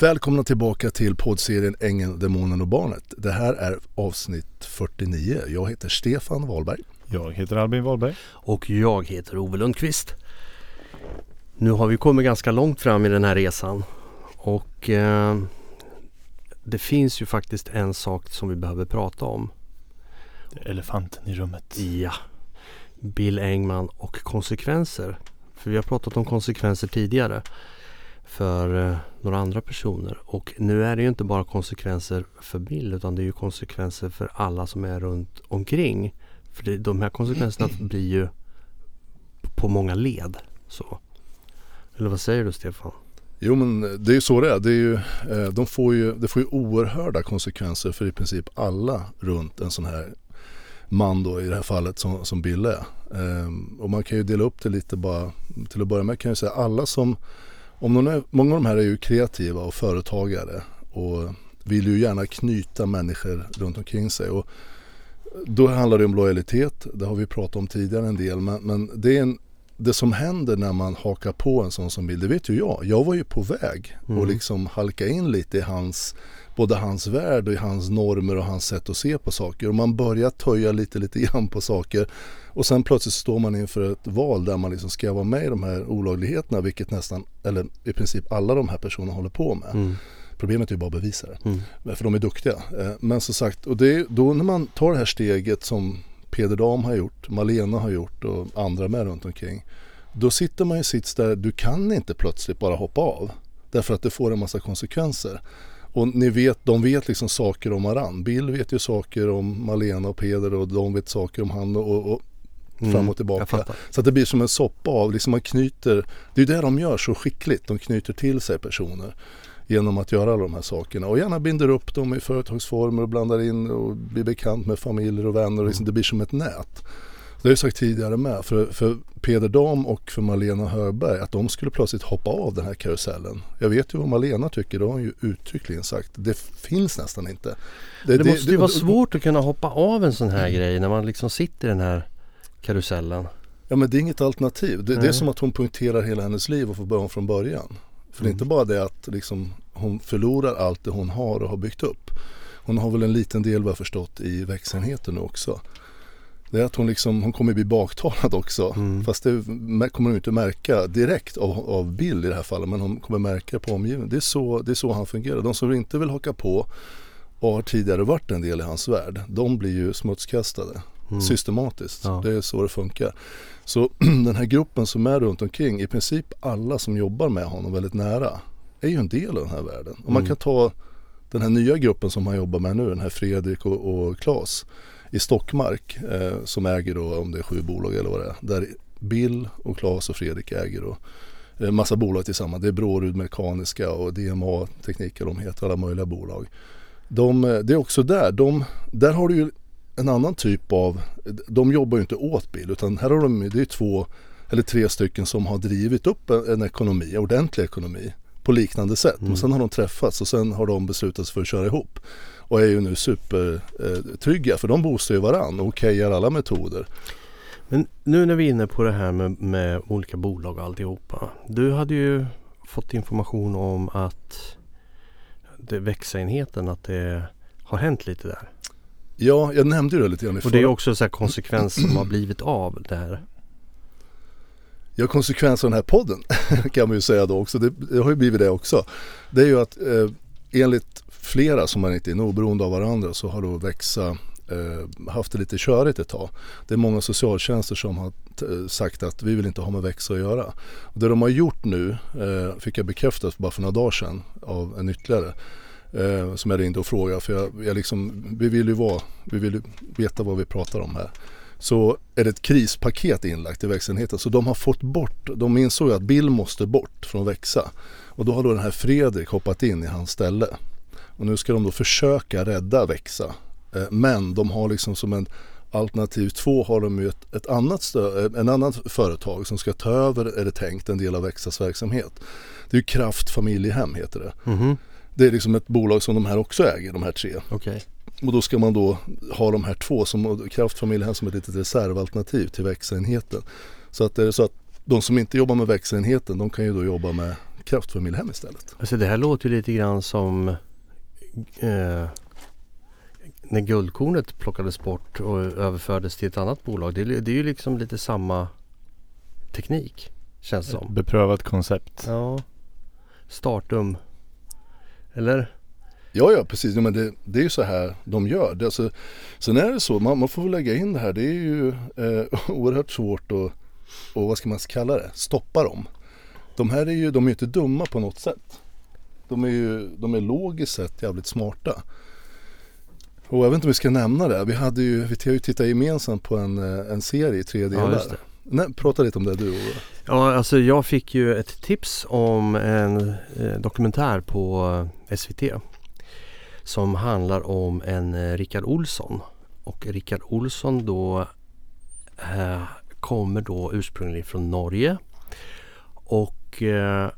Välkomna tillbaka till poddserien Ängeln, Demonen och Barnet. Det här är avsnitt 49. Jag heter Stefan Wahlberg. Jag heter Albin Wahlberg. Och jag heter Ove Lundqvist. Nu har vi kommit ganska långt fram i den här resan. Och eh, det finns ju faktiskt en sak som vi behöver prata om. Elefanten i rummet. Ja. Bill Engman och konsekvenser. För vi har pratat om konsekvenser tidigare för eh, några andra personer. Och nu är det ju inte bara konsekvenser för Bill utan det är ju konsekvenser för alla som är runt omkring. För det, de här konsekvenserna blir ju på många led. Så. Eller vad säger du Stefan? Jo men det är ju så det är. Det, är ju, eh, de får ju, det får ju oerhörda konsekvenser för i princip alla runt en sån här man då i det här fallet som, som Bill är. Ehm, och man kan ju dela upp det lite bara, till att börja med kan jag säga alla som, om någon är, många av de här är ju kreativa och företagare och vill ju gärna knyta människor runt omkring sig. Och då handlar det om lojalitet, det har vi pratat om tidigare en del, men, men det är en det som händer när man hakar på en sån som Bill, det vet ju jag. Jag var ju på väg mm. och liksom halka in lite i hans, både hans värld och i hans normer och hans sätt att se på saker. Och man börjar töja lite, lite grann på saker. Och sen plötsligt står man inför ett val där man liksom ska vara med i de här olagligheterna, vilket nästan, eller i princip alla de här personerna håller på med. Mm. Problemet är ju bara att bevisa det. Mm. För de är duktiga. Eh, men som sagt, och det är då när man tar det här steget som Peder Dam har gjort, Malena har gjort och andra med runt omkring. Då sitter man i sits där du kan inte plötsligt bara hoppa av. Därför att det får en massa konsekvenser. Och ni vet, de vet liksom saker om varann. Bill vet ju saker om Malena och Peder och de vet saker om han och, och mm, fram och tillbaka. Så att det blir som en soppa av, liksom man knyter, det är det de gör så skickligt, de knyter till sig personer genom att göra alla de här sakerna och gärna binder upp dem i företagsformer och blandar in och blir bekant med familjer och vänner och liksom det blir som ett nät. Det har jag sagt tidigare med för, för Peder Dam och för Malena Hörberg att de skulle plötsligt hoppa av den här karusellen. Jag vet ju vad Malena tycker, det har hon ju uttryckligen sagt. Det finns nästan inte. Det, det måste ju vara svårt att kunna hoppa av en sån här mm. grej när man liksom sitter i den här karusellen. Ja men det är inget alternativ. Det, det är som att hon punkterar hela hennes liv och får börja om från början. För det är inte bara det att liksom, hon förlorar allt det hon har och har byggt upp. Hon har väl en liten del vad jag förstått i växelheten nu också. Det är att hon, liksom, hon kommer bli baktalad också. Mm. Fast det kommer hon inte märka direkt av, av Bill i det här fallet. Men hon kommer märka på omgivningen. Det är, så, det är så han fungerar. De som inte vill haka på och har tidigare varit en del i hans värld. De blir ju smutskastade. Mm. Systematiskt. Ja. Det är så det funkar. Så den här gruppen som är runt omkring, i princip alla som jobbar med honom väldigt nära, är ju en del av den här världen. Och man mm. kan ta den här nya gruppen som han jobbar med nu, den här Fredrik och, och Claes i Stockmark eh, som äger då, om det är sju bolag eller vad det är, där Bill och Claes och Fredrik äger då eh, massa bolag tillsammans. Det är Brårud Mekaniska och DMA Tekniker, de heter alla möjliga bolag. De, eh, det är också där, de, där har du ju en annan typ av, de jobbar ju inte åt bil utan här har de, det är två eller tre stycken som har drivit upp en, en ekonomi, ordentlig ekonomi på liknande sätt. Mm. Och sen har de träffats och sen har de beslutat sig för att köra ihop. Och är ju nu supertrygga eh, för de boostar ju varann och okejar alla metoder. Men nu när vi är inne på det här med, med olika bolag och alltihopa. Du hade ju fått information om att det växenheten att det har hänt lite där. Ja, jag nämnde det lite grann i Och det är också så konsekvens som har blivit av det här. Ja, konsekvens av den här podden kan man ju säga då också. Det, det, har ju blivit det också. Det är ju att eh, enligt flera som man inte är oberoende av varandra så har då Växa eh, haft det lite körigt ett tag. Det är många socialtjänster som har eh, sagt att vi vill inte ha med Växa att göra. Och det de har gjort nu eh, fick jag bekräftat bara för några dagar sedan av en ytterligare eh, som jag ringde och frågade. För jag, jag liksom, vi vill ju vara, vi vill veta vad vi pratar om här. Så är det ett krispaket inlagt i växenheten. Så de har fått bort, de insåg att Bill måste bort från Växa. Och då har då den här Fredrik hoppat in i hans ställe. Och nu ska de då försöka rädda Växa. Eh, men de har liksom som en alternativ två har de ju ett, ett annat stö, en annan företag som ska ta över, är det tänkt, en del av Växas verksamhet. Det är ju Kraft Familjehem heter det. Mm -hmm. Det är liksom ett bolag som de här också äger, de här tre. Okay. Och då ska man då ha de här två som kraftfamiljen som ett litet reservalternativ till växenheten. Så att det är så att de som inte jobbar med växenheten de kan ju då jobba med kraftfamiljehem istället. Alltså det här låter ju lite grann som eh, när guldkornet plockades bort och överfördes till ett annat bolag. Det, är- det är ju liksom lite samma teknik känns det som. Beprövat koncept. Ja. Startum. Eller? Ja, ja precis. Ja, men det, det är ju så här de gör. Det, alltså, sen är det så, man, man får väl lägga in det här. Det är ju eh, oerhört svårt att, och vad ska man kalla det, stoppa dem. De här är ju, de är ju inte dumma på något sätt. De är ju, de är logiskt sett jävligt smarta. Och jag vet inte om vi ska nämna det. Vi hade ju, vi har ju tittat gemensamt på en, eh, en serie i tre delar. just det. Nej, prata lite om det du Ove. Ja, alltså jag fick ju ett tips om en eh, dokumentär på eh, SVT som handlar om en eh, Rickard Olsson. Och Rickard Olsson då eh, kommer då ursprungligen från Norge och eh,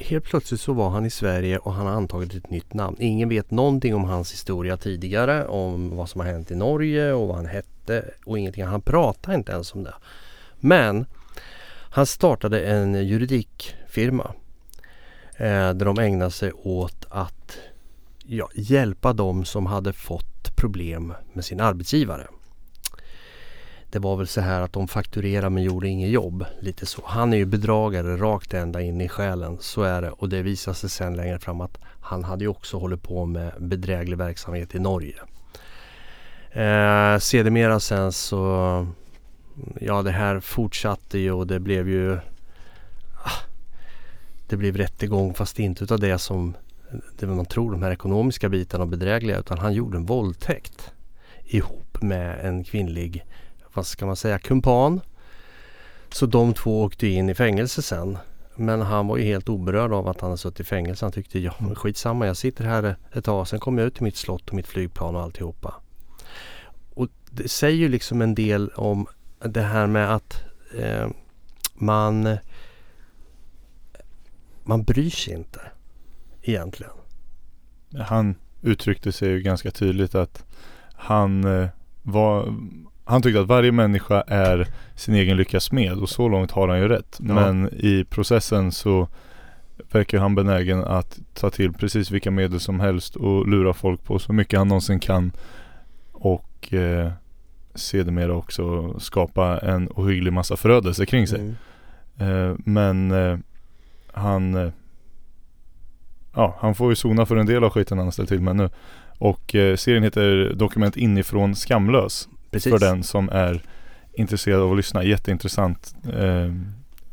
helt plötsligt så var han i Sverige och han har antagit ett nytt namn. Ingen vet någonting om hans historia tidigare, om vad som har hänt i Norge och vad han hette och ingenting. Han pratar inte ens om det. Men han startade en juridikfirma eh, där de ägnade sig åt att ja, hjälpa de som hade fått problem med sin arbetsgivare. Det var väl så här att de fakturerade men gjorde inget jobb. Lite så. Han är ju bedragare rakt ända in i själen. Så är det. Och det visade sig sen längre fram att han hade ju också hållit på med bedräglig verksamhet i Norge. Eh, sedermera sen så Ja det här fortsatte ju och det blev ju ah, Det blev rättegång fast inte utav det som det man tror de här ekonomiska bitarna och bedrägliga utan han gjorde en våldtäkt ihop med en kvinnlig vad ska man säga kumpan. Så de två åkte in i fängelse sen. Men han var ju helt oberörd av att han hade suttit i fängelse. Han tyckte ja men skitsamma jag sitter här ett tag sen kommer jag ut till mitt slott och mitt flygplan och alltihopa. Och det säger ju liksom en del om det här med att eh, man man bryr sig inte egentligen. Han uttryckte sig ju ganska tydligt att han eh, var han tyckte att varje människa är sin egen lyckas smed och så långt har han ju rätt. Ja. Men i processen så verkar han benägen att ta till precis vilka medel som helst och lura folk på så mycket han någonsin kan. Och eh, sedermera också skapa en ohygglig massa förödelse kring sig. Mm. Eh, men eh, han eh, Ja, han får ju sona för en del av skiten han har ställt till med nu. Och eh, serien heter Dokument inifrån skamlös. Precis. För den som är intresserad av att lyssna. Jätteintressant eh,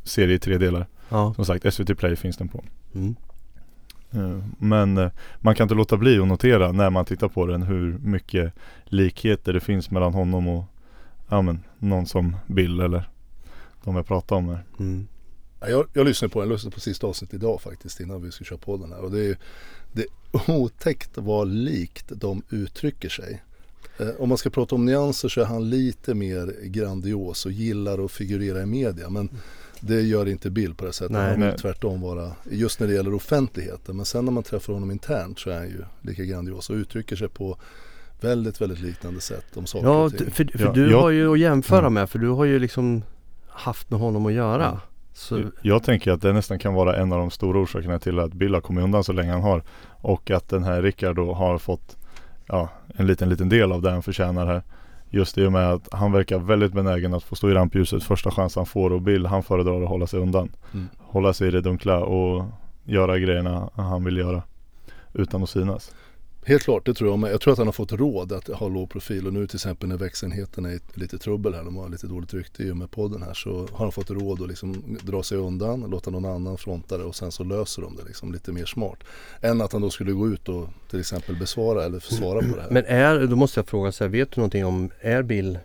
serie i tre delar. Ja. Som sagt, SVT Play finns den på. Mm. Eh, Men eh, man kan inte låta bli att notera när man tittar på den hur mycket likheter det finns mellan honom och ja, men, någon som Bill eller de jag pratar om här. Mm. Ja, Jag, jag lyssnade på den, jag lyssnade på sista avsnittet idag faktiskt innan vi skulle köra på den här. Och det är, det är otäckt vad likt de uttrycker sig. Eh, om man ska prata om nyanser så är han lite mer grandios och gillar att figurera i media. Men det gör inte Bill på det sättet. Nej. han vill Nej. tvärtom vara, just när det gäller offentligheten. Men sen när man träffar honom internt så är han ju lika grandios och uttrycker sig på väldigt, väldigt liknande sätt om saker Ja, och ting. för, för Ja, du jag- har ju att jämföra Mm. med för du har ju liksom haft med honom att göra. Mm. Så, Jag tänker att det nästan kan vara en av de stora orsakerna till att Bill har kommit undan så länge han har. Och att den här Rickard då har fått ja, en liten, liten del av det han förtjänar här. Just i och med att han verkar väldigt benägen att få stå i rampljuset första chans han får och Bill han föredrar att hålla sig undan. Mm. Hålla sig i det dunkla och göra grejerna han vill göra. Utan att synas. Helt klart, det tror jag med. Jag tror att han har fått råd att ha låg profil och nu till exempel när växenheten är i lite trubbel här, de har lite dåligt rykte i och med podden här så har han fått råd att liksom dra sig undan, låta någon annan fronta det och sen så löser de det liksom lite mer smart. Än att han då skulle gå ut och till exempel besvara eller svara på det här. men är, då måste jag fråga så här, vet du någonting om, är Bill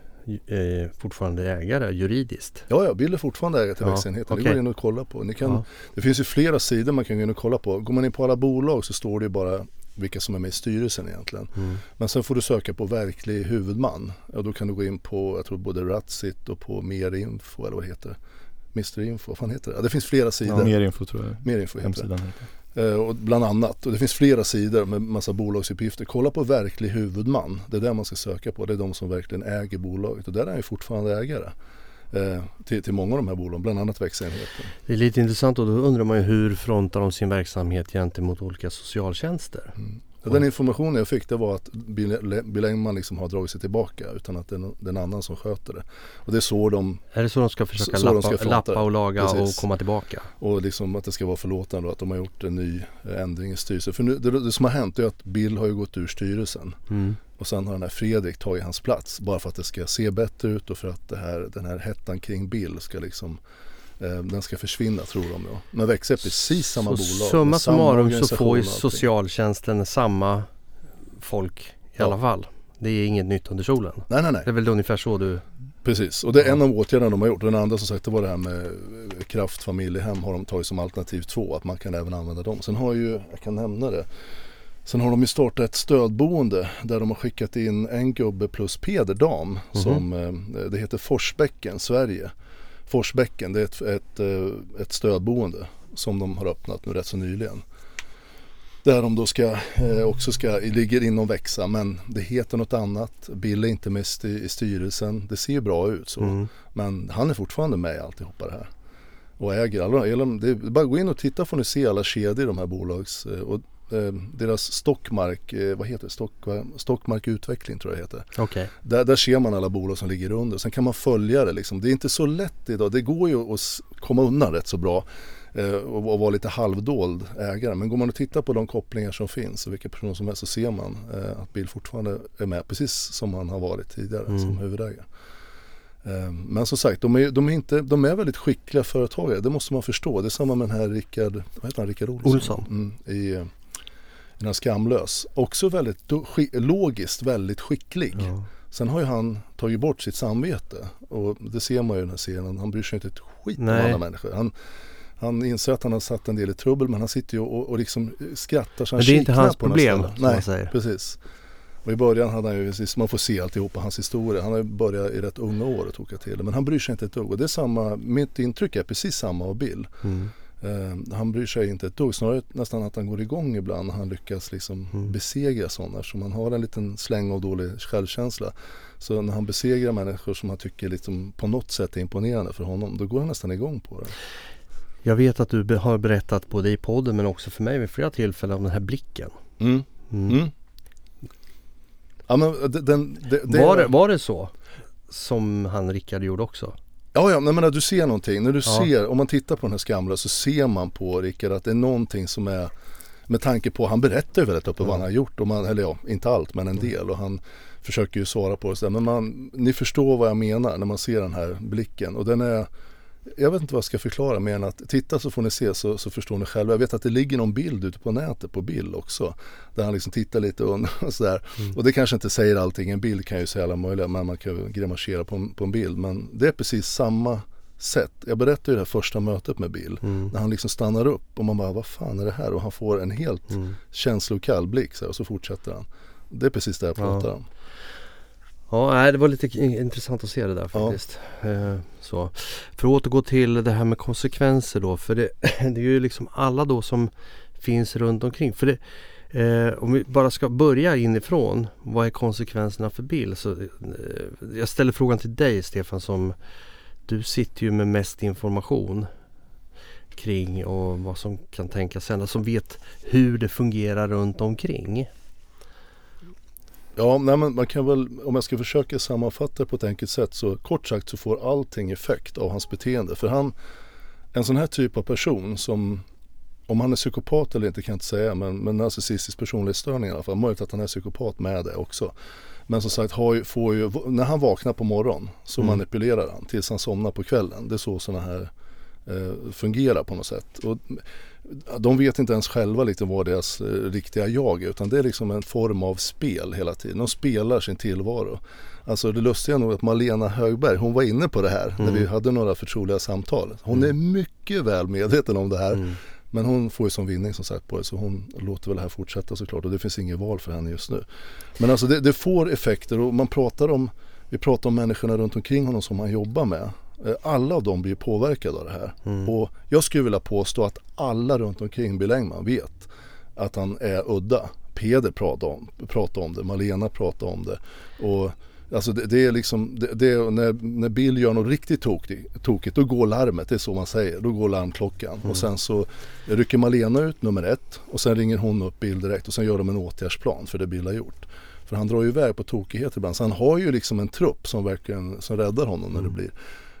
eh, fortfarande ägare juridiskt? Ja, ja, Bill är fortfarande ägare till Ja, växenheten. Det går in och kolla på. Ni kan, Ja. Det finns ju flera sidor man kan gå in och kolla på. Går man in på alla bolag så står det ju bara vilka som är med i styrelsen egentligen. Mm. Men sen får du söka på verklig huvudman. Ja, då kan du gå in på, jag tror både Ratsit och på Mer Info eller vad det heter. Mr Info, vad fan heter det? Ja, det finns flera sidor. Mer info tror jag Mer Info heter hemsidan heter. det. Eh, och bland annat. Och det finns flera sidor med massa bolagsuppgifter. Kolla på verklig huvudman. Det är det man ska söka på. Det är de som verkligen äger bolaget. Och där är han ju fortfarande ägare. Eh, till, till många av de här bolagen, bland annat växenheten. Det är lite intressant och då undrar man ju hur frontar de sin verksamhet gentemot olika socialtjänster? Mm. Den informationen jag fick det var att Bill Engman liksom har dragit sig tillbaka utan att det är en annan som sköter det. Och det är så de Är det så de ska försöka lappa, ska lappa, och laga Precis. och komma tillbaka? Och liksom att det ska vara förlåtande och att de har gjort en ny ändring i styrelsen. För nu, det, det, som har hänt är att Bill har ju gått ur styrelsen. Mm. Och sen har den här Fredrik tagit hans plats bara för att det ska se bättre ut och för att här, den här hettan kring Bill ska liksom Eh, den ska försvinna tror de då. Men växer precis samma så bolag. Summa summarum så får ju socialtjänsten samma folk i ja. alla fall. Det är inget nytt under solen. Nej, nej, nej. Det är väl ungefär så du... Precis, och det är en av åtgärderna de har gjort. Den andra som sagt det var det här med kraft familjehem har de tagit som alternativ två. Att man kan även använda dem. Sen har ju, jag kan nämna det. Sen har de ju startat ett stödboende där de har skickat in en gubbe plus Peder dam. Mm -hmm. som, eh, det heter Forsbäcken, Sverige. Forsbäcken, det är ett, ett, eh, ett stödboende som de har öppnat nu rätt så nyligen. Där de då ska, eh, också ska, ligger inom Växa men det heter något annat. Bill är inte med i styrelsen. Det ser ju bra ut så. Mm. Men han är fortfarande med i alltihopa det här. Och äger alla, det är bara gå in och titta får ni se alla kedjor i de här bolags. Eh, och deras Stockmark, eh, vad heter det? Stock, Stockmark Utveckling tror jag det heter. Okay. Där, där ser man alla bolag som ligger under. Sen kan man följa det liksom. Det är inte så lätt idag. Det går ju att komma undan rätt så bra eh, och, vara lite halvdold ägare. Men går man och tittar på de kopplingar som finns och vilka personer som är så ser man att Bill fortfarande är med precis som han har varit tidigare mm. som huvudägare. Men som sagt, de är, de, är inte, de är väldigt skickliga företagare, det måste man förstå. Det är samma med den här Rickard, vad heter han, Rickard Olsson? Olsson. Mm, i, den här Skamlös. Också väldigt logiskt väldigt skicklig. Ja. Sen har ju han tagit bort sitt samvete och det ser man ju i den här serien. Han bryr sig inte ett skit Nej. om andra människor. Han, han inser att han har satt en del i trubbel men han sitter ju och, och liksom skrattar så han Men det är inte hans problem som Nej, man säger. precis. Och i början hade han ju, man får se alltihopa hans historia. Han har ju börjat i rätt unga år och toka till det. Men han bryr sig inte ett dugg. Och det är samma, mitt intryck är precis samma av Bill. Mm. Eh, han bryr sig inte ett dugg, snarare nästan att han går igång ibland när han lyckas liksom mm. besegra sådana. Så man har en liten släng av dålig självkänsla. Så när han besegrar människor som han tycker liksom på något sätt är imponerande för honom, då går han nästan igång på det. Jag vet att du har berättat både i podden men också för mig vid flera tillfällen om den här blicken. Mm. Mm. mm. Ja, men den, den, det, var, det, var det så som han Rickard gjorde också? Ja, ja, men du ser någonting. När du ja. ser, om man tittar på den här Skamla så ser man på Rickard att det är någonting som är med tanke på, han berättar ju väldigt öppet mm. vad han har gjort. Och man, eller ja, inte allt men en mm. del. Och han försöker ju svara på det. Så men man, ni förstår vad jag menar när man ser den här blicken. Och den är jag vet inte vad jag ska förklara mer än att titta så får ni se så, så förstår ni själva. Jag vet att det ligger någon bild ute på nätet på Bill också. Där han liksom tittar lite och, och sådär. Mm. Och det kanske inte säger allting. En bild kan ju säga alla möjliga men man kan ju grimasera på, på en bild. Men det är precis samma sätt. Jag berättade ju det här första mötet med Bill. Mm. När han liksom stannar upp och man bara vad fan är det här? Och han får en helt mm. känslokall blick så här, och så fortsätter han. Det är precis det jag pratar ja. om. Ja, det var lite intressant att se det där faktiskt. Ja. Eh, så. För att återgå till det här med konsekvenser då. För det, det är ju liksom alla då som finns runt omkring. För det, eh, om vi bara ska börja inifrån. Vad är konsekvenserna för Bill? Så, eh, jag ställer frågan till dig Stefan som du sitter ju med mest information kring och vad som kan tänkas hända. Som vet hur det fungerar runt omkring. Ja, nej, men man kan väl, om jag ska försöka sammanfatta det på ett enkelt sätt så kort sagt så får allting effekt av hans beteende. För han, en sån här typ av person som, om han är psykopat eller inte kan jag inte säga, men, men narcissistisk personlighetsstörning i alla fall, möjligt att han är psykopat med det också. Men som sagt, har, får ju, när han vaknar på morgonen så mm. manipulerar han tills han somnar på kvällen. Det är så sådana här eh, fungerar på något sätt. Och, de vet inte ens själva liksom vad deras eh, riktiga jag är utan det är liksom en form av spel hela tiden. De spelar sin tillvaro. Alltså det lustiga är nog att Malena Högberg, hon var inne på det här mm. när vi hade några förtroliga samtal. Hon mm. är mycket väl medveten om det här. Mm. Men hon får ju som vinning som sagt på det så hon låter väl det här fortsätta såklart och det finns inget val för henne just nu. Men alltså det, det får effekter och man pratar om, vi pratar om människorna runt omkring honom som han jobbar med. Eh, alla av dem blir påverkade av det här. Mm. Och jag skulle vilja påstå att alla runt omkring Bill Engman vet att han är udda. Peder pratar om, pratar om det, Malena pratar om det. Och Alltså det, det är liksom, det, det är när, när Bill gör något riktigt tokigt, tokigt, då går larmet, det är så man säger. Då går larmklockan. Mm. Och sen så rycker Malena ut nummer ett och sen ringer hon upp Bill direkt och sen gör de en åtgärdsplan för det Bill har gjort. För han drar ju iväg på tokigheter ibland. Så han har ju liksom en trupp som verkligen som räddar honom när det Mm. blir.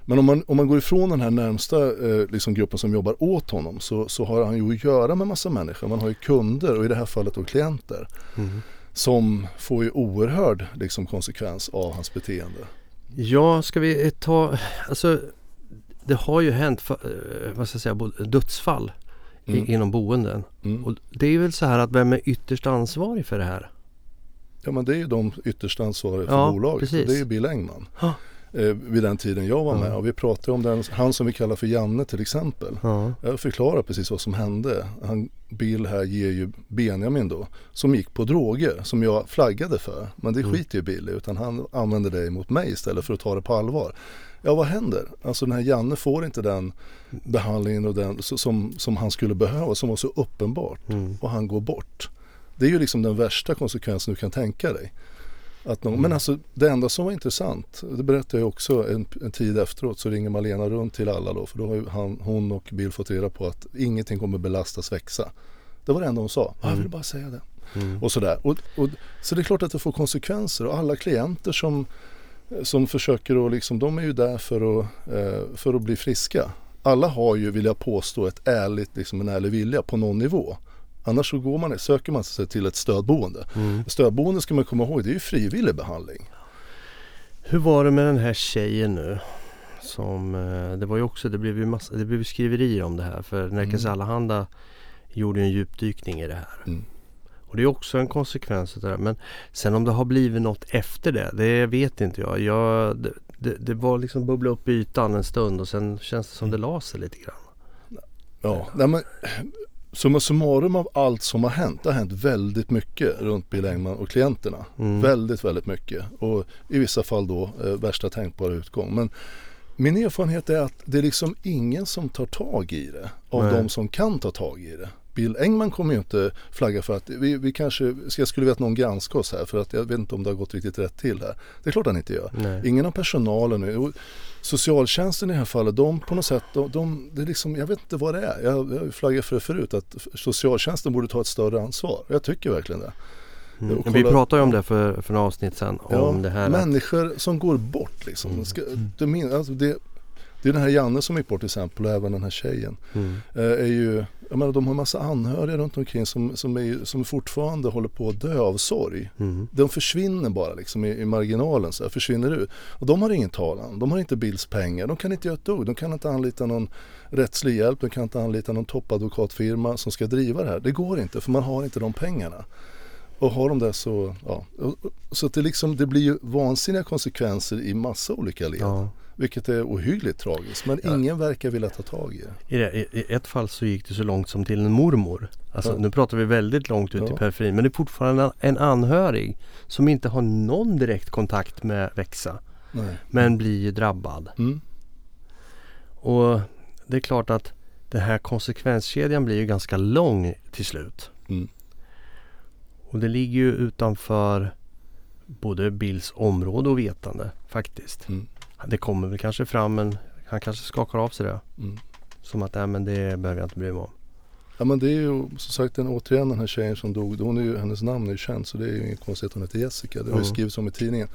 Men om man, om man går ifrån den här närmsta eh, liksom gruppen som jobbar åt honom så, så har han ju att göra med massa människor. Man har ju kunder och i det här fallet då klienter Mm. som får ju oerhörd liksom, konsekvens av hans beteende. Ja, ska vi ta, alltså det har ju hänt, eh, vad ska jag säga, dödsfall Mm. i, inom boenden. Mm. Och det är väl så här att vem är ytterst ansvarig för det här? Ja men det är ju de ytterst ansvariga för Ja, bolaget. precis. Det är ju Bill Engman. Ja. Eh, vid den tiden jag var med. Och vi pratade om den, han som vi kallar för Janne till exempel. Ja. Jag förklarar precis vad som hände. Han, Bill här ger ju Benjamin då, som gick på droger, som jag flaggade för. Men det Mm. skiter ju Bill utan han använder det mot mig istället för att ta det på allvar. Ja, vad händer? Alltså den här Janne får inte den behandlingen och den, som, som han skulle behöva, som var så uppenbart. Mm. Och han går bort. Det är ju liksom den värsta konsekvensen du kan tänka dig. Att någon, Men alltså det enda som var intressant, det berättade jag också en, en tid efteråt, så ringer Malena runt till alla då, för då har ju han, hon och Bill fått reda på att ingenting kommer belastas växa. Det var det enda hon sa, jag vill bara säga det. Mm. Och sådär. Och, och, så det är klart att det får konsekvenser och alla klienter som, som försöker att liksom, de är ju där för att, eh, för att bli friska. Alla har ju, vill jag påstå, ett ärligt, liksom en ärlig vilja på någon nivå. Annars så går man, söker man sig till ett stödboende. Mm. Stödboende ska man komma ihåg, det är ju frivillig behandling. Hur var det med den här tjejen nu? Som, eh, det var ju också, det blev ju massa, det blev skriverier om det här för Nerikes Mm. Allehanda gjorde ju en djupdykning i det här. Mm. Och det är också en konsekvens av det där. Men sen om det har blivit något efter det, det vet inte jag. jag det, det, det var liksom bubbla upp i ytan en stund och sen känns det som det la sig lite grann. Ja, nej men summa summarum av allt som har hänt, det har hänt väldigt mycket runt Bill Engman och klienterna. Mm. Väldigt, väldigt mycket. Och i vissa fall då eh, värsta tänkbara utgång. Men min erfarenhet är att det är liksom ingen som tar tag i det av Nej. de som kan ta tag i det. Bill Engman kommer ju inte flagga för att vi, vi kanske, jag skulle vilja att någon granskar oss här för att jag vet inte om det har gått riktigt rätt till här. Det är klart han inte gör. Nej. Ingen av personalen nu. Socialtjänsten i det här fallet, de på något sätt, de, de, det är liksom, jag vet inte vad det är. Jag, jag har flaggat för det förut, att socialtjänsten borde ta ett större ansvar. Jag tycker verkligen det. Mm. Och Vi kolla- pratade ju om det för, för några avsnitt sen. om det här. att- Människor som går bort liksom. Mm. Ska, det, min, alltså det, det är den här Janne som gick bort till exempel och även den här tjejen. Mm. Eh, är ju, jag menar, de har massa anhöriga runt omkring som, som, är, som fortfarande håller på att dö av sorg. Mm. De försvinner bara liksom i, i marginalen så här, försvinner ut. Och de har ingen talan, de har inte Bills pengar, de kan inte göra ett dugg. De kan inte anlita någon rättslig hjälp, de kan inte anlita någon toppadvokatfirma som ska driva det här. Det går inte för man har inte de pengarna. Och har de det så, ja. Så det, liksom, det blir ju vansinniga konsekvenser i massa olika led. Ja. Vilket är ohyggligt tragiskt. Men Ja. ingen verkar vilja ta tag i det. I, det, i, I ett fall så gick det så långt som till en mormor. Alltså Ja. nu pratar vi väldigt långt ut i Ja. periferin. Men det är fortfarande en, en anhörig som inte har någon direkt kontakt med Växa. Nej. Men blir ju drabbad. Mm. Och det är klart att den här konsekvenskedjan blir ju ganska lång till slut. Mm. Och det ligger ju utanför både Bills område och vetande faktiskt. Mm. Det kommer väl kanske fram men han kanske skakar av sig det. Mm. Som att nej, men det behöver jag inte bry mig om. Ja men det är ju som sagt den, återigen den här tjejen som dog. Hon är ju, hennes namn är ju känt så det är ju inget konstigt att hon heter Jessica. Det har ju Mm. skrivits om i tidningen.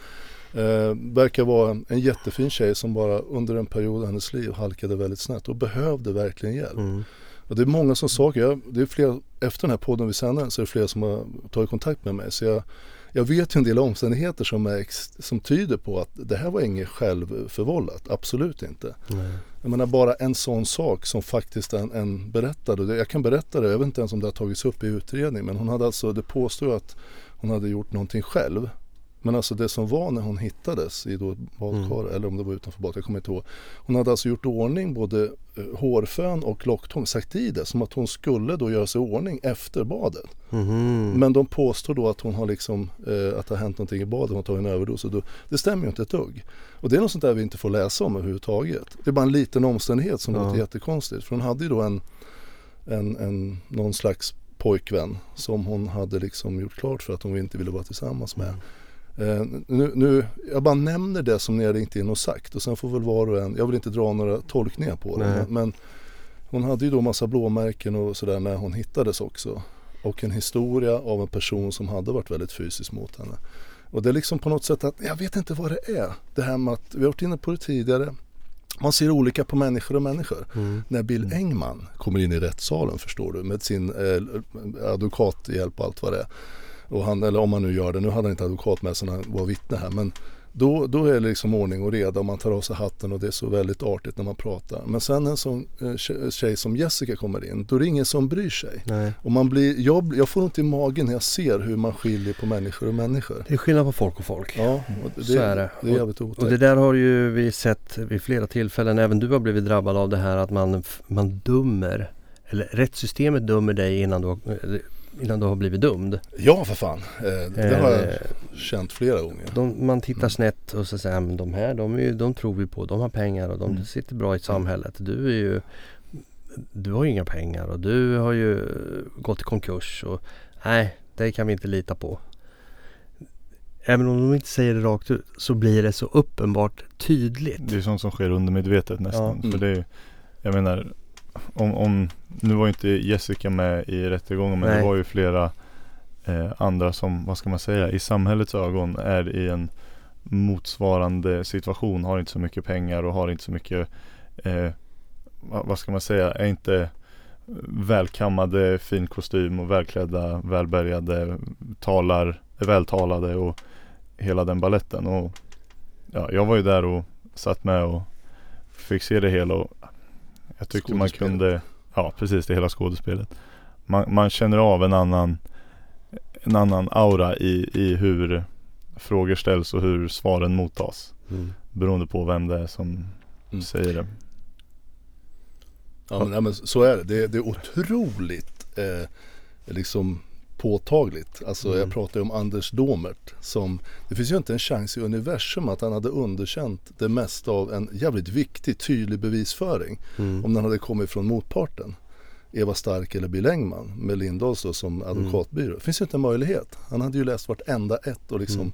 Eh, verkar vara en, en jättefin tjej som bara under en period av hennes liv halkade väldigt snett och behövde verkligen hjälp. Mm. Och det är många som saker, jag, det är flera, efter den här podden vi sänder så är det flera som har tagit kontakt med mig. Så jag, jag vet ju en del omständigheter som, är, som tyder på att det här var inget självförvållat, absolut inte. Nej. Jag menar bara en sån sak som faktiskt en, en berättade. Jag kan berätta det, jag vet inte ens om det har tagits upp i utredning. Men hon hade alltså, det påstod att hon hade gjort någonting själv. Men alltså det som var när hon hittades i då badkar Mm. eller om det var utanför badet, jag kommer inte ihåg. Hon hade alltså gjort ordning både eh, hårfön och locktång, sagt i det som att hon skulle då göra sig i ordning efter badet. Mhm. Men de påstår då att hon har liksom, eh, att det har hänt någonting i badet, hon har tagit en överdos. Och då, det stämmer ju inte ett dugg. Och det är något sånt där vi inte får läsa om överhuvudtaget. Det är bara en liten omständighet som Ja. låter jättekonstigt. För hon hade ju då en, en, en, någon slags pojkvän som hon hade liksom gjort klart för att hon inte ville vara tillsammans med. Eh, nu, nu, jag bara nämner det som ni har ringt in och sagt och sen får väl var och en, jag vill inte dra några tolkningar på det. Men, men hon hade ju då massa blåmärken och sådär när hon hittades också. Och en historia av en person som hade varit väldigt fysisk mot henne. Och det är liksom på något sätt att, jag vet inte vad det är. Det här med att, vi har varit inne på det tidigare. Man ser olika på människor och människor. Mm. När Bill Engman kommer in i rättssalen förstår du med sin eh, advokathjälp och allt vad det är. Och han, eller om han nu gör det, nu hade han inte advokat med sig när han var vittne här. Men då, då är det liksom ordning och reda och man tar av sig hatten och det är så väldigt artigt när man pratar. Men sen en sån eh, tje- tjej som Jessica kommer in, då är det ingen som bryr sig. Nej. Och man blir, jag, jag får ont i magen när jag ser hur man skiljer på människor och människor. Det är skillnad på folk och folk. Ja, och det, Så är det. det är jävligt otäckt. Och det där har ju vi sett vid flera tillfällen. Även du har blivit drabbad av det här att man, man dömer. Eller rättssystemet dömer dig innan du har, innan du har blivit dömd. Ja för fan, eh, det har jag Eh, känt flera gånger. De, man tittar Mm. snett och så säger "Ja, men de här, de, är ju, de tror vi på. De har pengar och de Mm. sitter bra i samhället. Du är ju Du har ju inga pengar och du har ju gått i konkurs och nej, det kan vi inte lita på. Även om de inte säger det rakt ut så blir det så uppenbart tydligt. Det är sånt som sker undermedvetet nästan. Ja. Mm. För det är, jag menar, om, om, nu var ju inte Jessica med i rättegången men Nej. det var ju flera eh, andra som, vad ska man säga, i samhällets ögon är i en motsvarande situation, har inte så mycket pengar och har inte så mycket, eh, vad, ska man säga, är inte välkammade, fin kostym och välklädda, välbärgade, talar, vältalade och hela den balletten. Och ja, jag var ju där och satt med och fick se det hela och jag tyckte man kunde, ja precis det hela skådespelet. Man, man känner av en annan, en annan aura i, i hur frågor ställs och hur svaren mottas. Mm. Beroende på vem det är som Mm. säger det. Ja men, ja, men så är det. Det, är- det är otroligt eh, liksom påtagligt. Alltså Mm. jag pratar ju om Anders Domert som Det finns ju inte en chans i universum att han hade underkänt det mesta av en jävligt viktig tydlig bevisföring Mm. om den hade kommit från motparten. Eva Stark eller Bill Engman med Lindahls då som advokatbyrå. Det finns ju inte en möjlighet. Han hade ju läst vartenda ett och liksom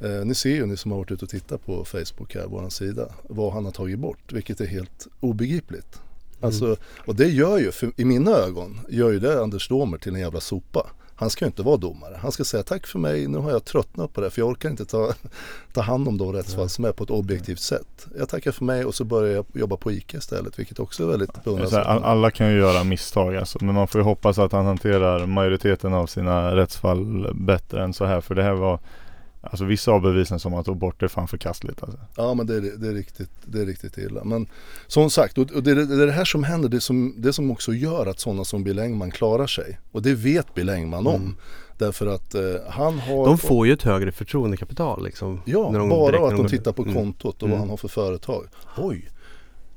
Eh, ni ser ju ni som har varit ute och tittat på Facebook här, våran sida, vad han har tagit bort, vilket är helt obegripligt. Alltså, och det gör ju, för, i mina ögon, gör ju det Anders Domer till en jävla sopa. Han ska ju inte vara domare. Han ska säga tack för mig, nu har jag tröttnat på det för jag orkar inte ta, ta hand om de rättsfall som är på ett objektivt sätt. Jag tackar för mig och så börjar jag jobba på ICA istället, vilket också är väldigt beundransvärt. alla kan ju göra misstag alltså, men man får ju hoppas att han hanterar majoriteten av sina rättsfall bättre än så här. För det här var Alltså vissa av bevisen som han tog bort är fan förkastligt alltså. Ja men det är, det är, riktigt, det är riktigt illa. Men som sagt, och det, är- det är det här som händer, det som, det som också gör att sådana som Bill Engman klarar sig. Och det vet Bill Engman om. Mm. Därför att eh, han har... De får ju ett högre förtroendekapital liksom. Ja, när de bara att de tittar på Mm. kontot och Mm. vad han har för företag. Oj,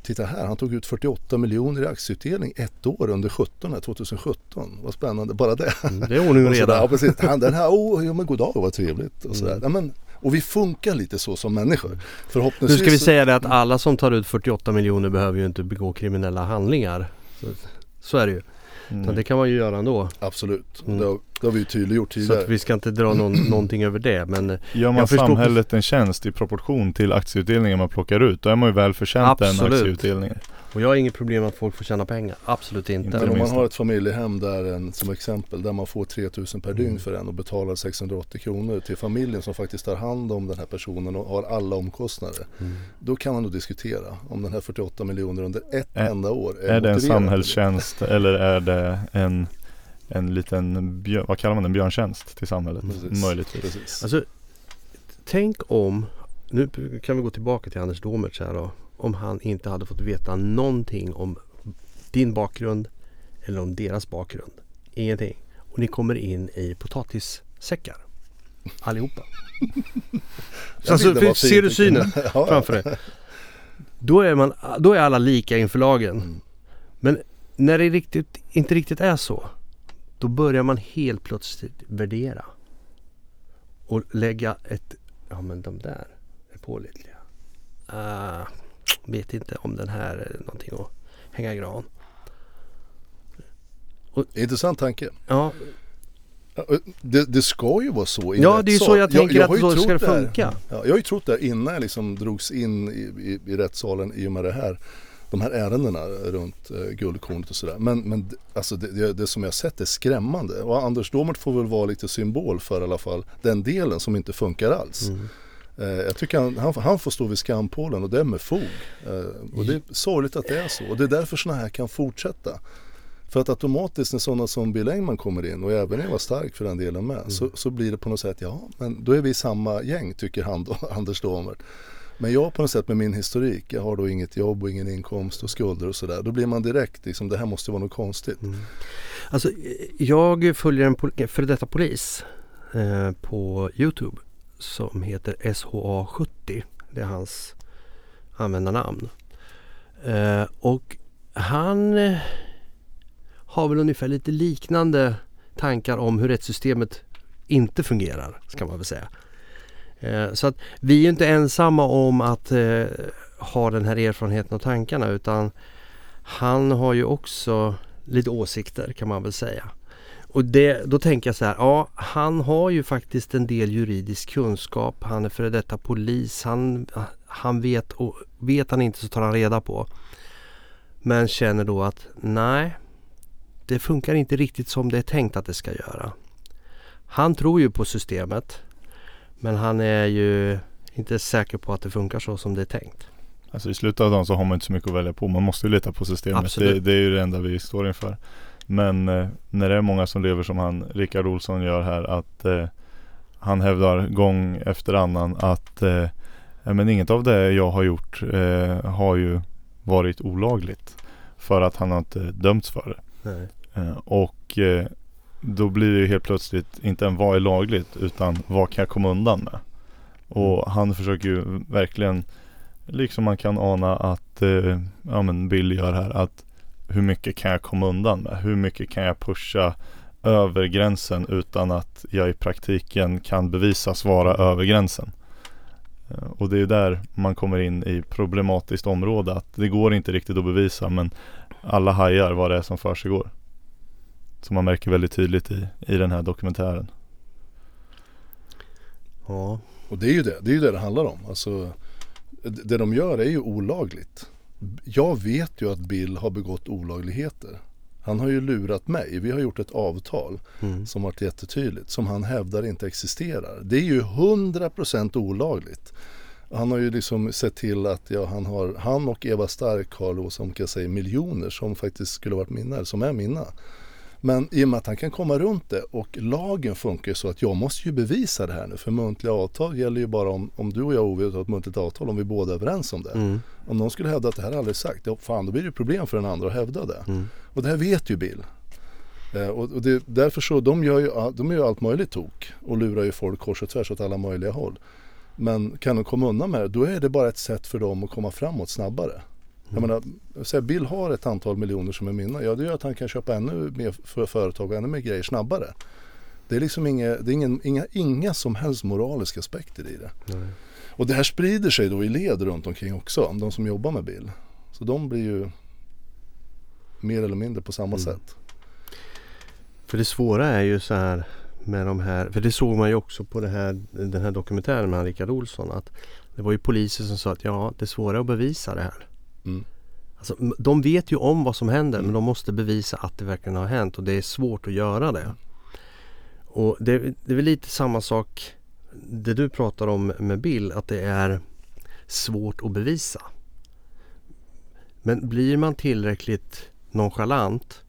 titta här, han tog ut 48 miljoner i aktieutdelning ett år under 17, här, 2017. Vad spännande, bara det. Mm, Det är ordning och reda. ja, precis. Han, den här, oh, ja men god dag, vad trevligt. Och, sådär. Mm. Ja, men, och vi funkar lite så som människor. Nu Förhoppningsvis. ska vi säga det att alla som tar ut 48 miljoner behöver ju inte begå kriminella handlingar. Så, så är det ju. Mm. Det kan man ju göra ändå. Absolut, Mm. Det, har, vi ju tydliggjort Så tidigare. att vi ska inte dra någon, någonting över det. Men eh, Gör man samhället en tjänst i proportion till aktieutdelningen man plockar ut, då är man ju väl förtjänt den Absolut. aktieutdelningen. och jag har inget problem med att folk får tjäna pengar. Absolut inte. Inte Men om man har ett familjehem där en, som exempel där man får 3000 per dygn Mm. för en och betalar 680 kronor till familjen som faktiskt tar hand om den här personen och har alla omkostnader. Mm. Då kan man nog diskutera om den här 48 miljoner under ett Är- enda år är, Är det en samhällstjänst eller är det en, en liten, björ, vad kallar man det, en björntjänst till samhället? Precis. Möjligtvis. Precis. Alltså, tänk om, nu kan vi gå tillbaka till Anders Domertz här då. Om han inte hade fått veta någonting om din bakgrund eller om deras bakgrund. Ingenting. Och ni kommer in i potatissäckar. Allihopa. Alltså, var ser du synen ja, framför dig? Då är, man, då är alla lika inför lagen. Mm. Men när det riktigt, inte riktigt är så. Då börjar man helt plötsligt värdera. Och lägga ett, ja men de där är pålitliga. Uh, vet inte om den här är någonting att hänga gran. Intressant tanke. Ja, Det, det ska ju vara så Ja, det är ju så jag tänker jag, jag att så ska det funka. Ja, jag har ju trott det innan jag liksom drogs in i, i, i rättssalen i och med det här de här ärendena runt eh, guldkornet och sådär. Men, men alltså det, det, det, som jag sett är skrämmande. Och Anders Domert får väl vara lite symbol för i alla fall den delen som inte funkar alls. Mm. Eh, jag tycker han, han, han, får stå vid skampålen och det är med fog. Eh, och det är sorgligt att det är så. Och det är därför sådana här kan fortsätta. För att automatiskt när sådana som Bill Engman kommer in och även Eva Stark för den delen med mm. så, så blir det på något sätt, ja men då är vi samma gäng tycker han då, Anders Domert. Men jag på något sätt med min historik, jag har då inget jobb och ingen inkomst och skulder och sådär. Då blir man direkt liksom, det här måste vara något konstigt. Mm. Alltså jag följer en före detta polis eh, på Youtube som heter SHA70. Det är hans användarnamn. Eh, och han eh, har väl ungefär lite liknande tankar om hur rättssystemet inte fungerar, ska man väl säga. Eh, så att vi är inte ensamma om att eh, ha den här erfarenheten och tankarna utan han har ju också lite åsikter kan man väl säga. Och det, då tänker jag så här, ja han har ju faktiskt en del juridisk kunskap. Han är före detta polis. Han, han vet och vet han inte så tar han reda på. Men känner då att nej, det funkar inte riktigt som det är tänkt att det ska göra. Han tror ju på systemet. Men han är ju inte säker på att det funkar så som det är tänkt. Alltså i slutet av dagen så har man inte så mycket att välja på. Man måste ju lita på systemet. Det, det, är ju det enda vi står inför. Men eh, när det är många som lever som han, Rickard Olsson gör här, att eh, han hävdar gång efter annan att eh, men inget av det jag har gjort eh, har ju varit olagligt. För att han har inte dömts för det. Eh, och eh, då blir det ju helt plötsligt inte en vad är lagligt utan vad kan jag komma undan med? Och mm. han försöker ju verkligen Liksom man kan ana att eh, ja, men Bill gör här att hur mycket kan jag komma undan med? Hur mycket kan jag pusha över gränsen utan att jag i praktiken kan bevisas vara över gränsen? Eh, och det är där man kommer in i problematiskt område att det går inte riktigt att bevisa men alla hajar vad det är som för sig går. Som man märker väldigt tydligt i, i den här dokumentären. Ja. Och det är ju det, det är ju det det handlar om. Alltså, det de gör är ju olagligt. Jag vet ju att Bill har begått olagligheter. Han har ju lurat mig. Vi har gjort ett avtal mm. som varit jättetydligt. Som han hävdar inte existerar. Det är ju 100% olagligt. Han har ju liksom sett till att ja, han, har, han och Eva Stark har som kan säga miljoner som faktiskt skulle varit mina, som är mina. Men i och med att han kan komma runt det och lagen funkar så att jag måste ju bevisa det här nu. För muntliga avtal gäller ju bara om, om du och jag Ove har ett muntligt avtal om vi båda är överens om det. Mm. Om någon skulle hävda att det här är aldrig sagt, ja fan då blir det problem för den andra att hävda det. Mm. Och det här vet ju Bill. Eh, och, och det, därför så, de gör, ju, de gör allt möjligt tok och lurar ju folk kors och tvärs åt alla möjliga håll. Men kan de komma undan med det, då är det bara ett sätt för dem att komma framåt snabbare. Jag menar, så Bill har ett antal miljoner som är mina. Ja, det gör att han kan köpa ännu mer för företag och ännu mer grejer snabbare. Det är liksom inga, det är ingen, inga, inga som helst moraliska aspekter i det. Nej. Och det här sprider sig då i led runt omkring också, de som jobbar med Bill. Så de blir ju mer eller mindre på samma mm. sätt. För det svåra är ju så här med de här, för det såg man ju också på det här, den här dokumentären med Rickard Olsson att det var ju poliser som sa att ja, det är svårare att bevisa det här. Mm. Alltså, de vet ju om vad som händer mm. men de måste bevisa att det verkligen har hänt och det är svårt att göra det. Och det, det är väl lite samma sak det du pratar om med Bill att det är svårt att bevisa. Men blir man tillräckligt nonchalant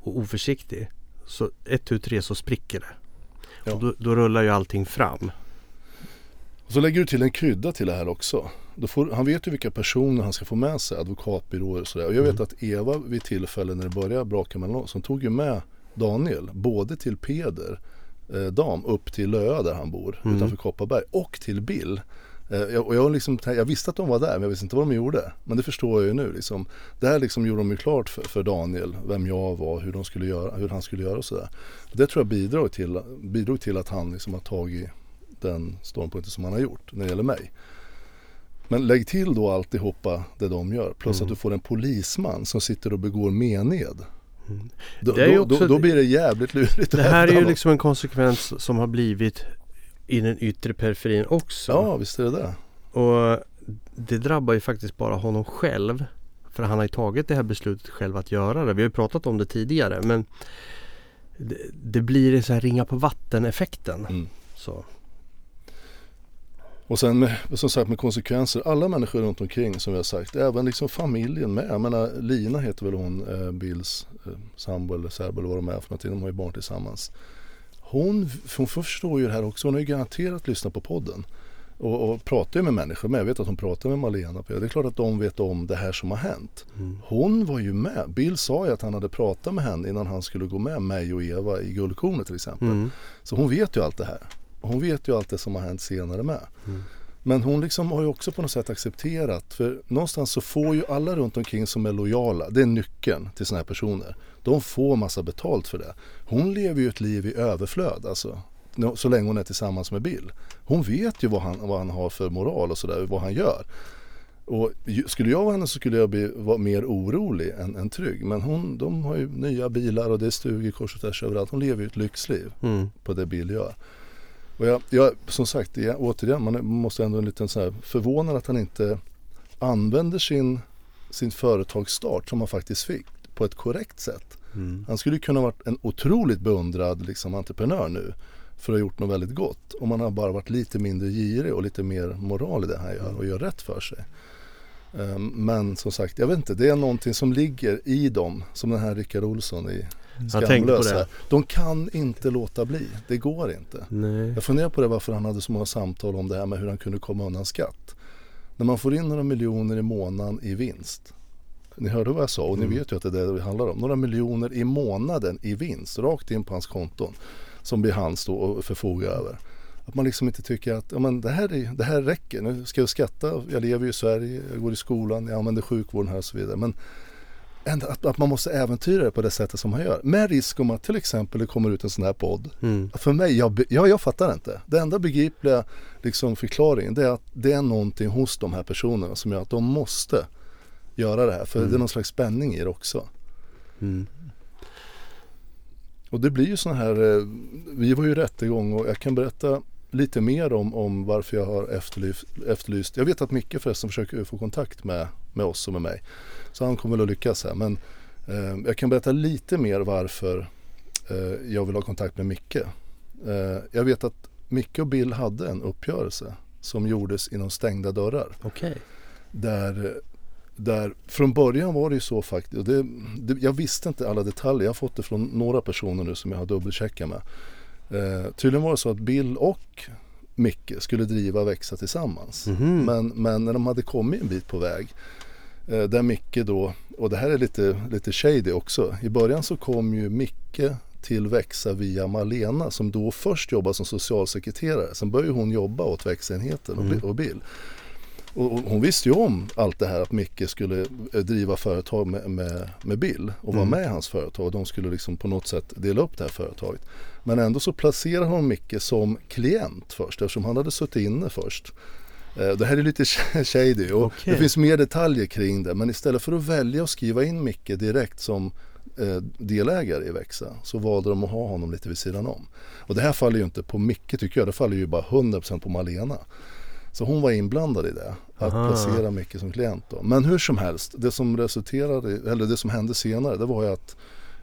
och oförsiktig så ett, tu, tre så spricker det. Ja. Och då, då, rullar ju allting fram. Och så lägger du till en krydda till det här också. Får, han vet ju vilka personer han ska få med sig, advokatbyråer och sådär. Och jag vet mm. att Eva vid tillfällen när det började braka mellan oss, som tog ju med Daniel både till Peder eh, dam upp till Löa där han bor mm. utanför Kopparberg och till Bill. Eh, och jag, liksom, jag visste att de var där men jag visste inte vad de gjorde. Men det förstår jag ju nu. Liksom. Där liksom gjorde de ju klart för, för, Daniel vem jag var, hur, de skulle göra, hur han skulle göra och sådär. Det tror jag bidrog till, bidrog till att han liksom har tagit den ståndpunkten som han har gjort när det gäller mig. Men lägg till då alltihopa det de gör. Plus mm. att du får en polisman som sitter och begår mened. Ju då, också- då, då blir det jävligt lurigt Det här är ju liksom en konsekvens som har blivit i den yttre periferin också. Ja visst är det det. Och det drabbar ju faktiskt bara honom själv. För han har ju tagit det här beslutet själv att göra det. Vi har ju pratat om det tidigare men det, det blir en sån här ringa på vatten effekten. Mm. Så. Och sen med, som sagt med konsekvenser, alla människor runt omkring som vi har sagt, även liksom familjen med. Jag menar Lina heter väl hon, eh, Bills eh, sambo eller särbo eller vad de är för någonting, de har ju barn tillsammans. Hon, hon förstår ju det här också, hon har ju garanterat lyssnat på podden. Och, och pratar ju med människor med, jag vet att hon pratar med Malena. Det är klart att de vet om det här som har hänt. Mm. Hon var ju med, Bill sa ju att han hade pratat med henne innan han skulle gå med mig och Eva i Guldkornet till exempel. Mm. Så hon vet ju allt det här. Hon vet ju allt det som har hänt senare med. Mm. Men hon liksom har ju också på något sätt accepterat. För någonstans så får ju alla runt omkring som är lojala. Det är nyckeln till sådana här personer. De får massa betalt för det. Hon lever ju ett liv i överflöd alltså. Så länge hon är tillsammans med Bill. Hon vet ju vad han, vad han har för moral och sådär. Vad han gör. Och skulle jag vara henne så skulle jag bli, vara mer orolig än, än trygg. Men hon, de har ju nya bilar och det är stugor kors och tvärs överallt. Hon lever ju ett lyxliv Mm. på det Bill gör. Och jag, jag, som sagt, jag, återigen, man måste ändå en liten så här förvånad att han inte använder sin, sin företagsstart som han faktiskt fick på ett korrekt sätt. Mm. Han skulle kunna varit en otroligt beundrad liksom, entreprenör nu för att ha gjort något väldigt gott. Om han har bara varit lite mindre girig och lite mer moral i det han gör och gör rätt för sig. Ehm, Men som sagt, jag vet inte, det är någonting som ligger i dem, som den här Rickard Olsson i Skamlösa. det. De kan inte låta bli, det går inte. Nej. Jag funderar på det varför han hade så många samtal om det här med hur han kunde komma undan skatt. När man får in några miljoner i månaden i vinst. Ni hörde vad jag sa och ni Mm. vet ju att det är det det handlar om. Några miljoner i månaden i vinst rakt in på hans konton. Som blir hans då att förfoga över. Att man liksom inte tycker att ja, men det, här är, det här räcker. Nu ska jag skatta. Jag lever ju i Sverige. Jag går i skolan. Jag använder sjukvården här och så vidare. Men att, att man måste äventyra det på det sättet som han gör. Med risk om att till exempel det kommer ut en sån här podd Mm. för mig, jag, jag, jag fattar inte. Det enda begripliga liksom, förklaringen det är att det är någonting hos de här personerna som gör att de måste göra det här. För Mm. det är någon slags spänning i det också. Mm. Och det blir ju sån här, eh, vi var ju rättegång och jag kan berätta lite mer om, om varför jag har efterlyst, efterlyst. Jag vet att Micke förresten försöker få kontakt med, med oss och med mig. Så han kommer väl att lyckas här. Men eh, jag kan berätta lite mer varför eh, jag vill ha kontakt med Micke. Eh, jag vet att Micke och Bill hade en uppgörelse som gjordes inom stängda dörrar. Okej. Där, där från början var det ju så faktiskt. Och det, det, jag visste inte alla detaljer. Jag har fått det från några personer nu som jag har dubbelcheckat med. Eh, tydligen var det så att Bill och Micke skulle driva Växa tillsammans. Mhm. Men, men när de hade kommit en bit på väg där Micke då, och det här är lite, lite shady också. I början så kom ju Micke till Växa via Malena som då först jobbade som socialsekreterare. Sen började hon jobba åt Växenheten och, Mm. och Bill. Och och hon visste ju om allt det här att Micke skulle eh, driva företag med, med, med Bill och vara Mm. med i hans företag och de skulle liksom på något sätt dela upp det här företaget. Men ändå så placerade hon Micke som klient först eftersom han hade suttit inne först. Eh, Det här är lite shady och Okej. det finns mer detaljer kring det men istället för att välja att skriva in Micke direkt som eh, delägare i Växa så valde de att ha honom lite vid sidan om. Och det här faller ju inte på Micke tycker jag, det faller ju bara 100% på Malena. Så hon var inblandad i det, att Aha. placera Micke som klient då. Men hur som helst, det som resulterade, eller det som hände senare det var ju att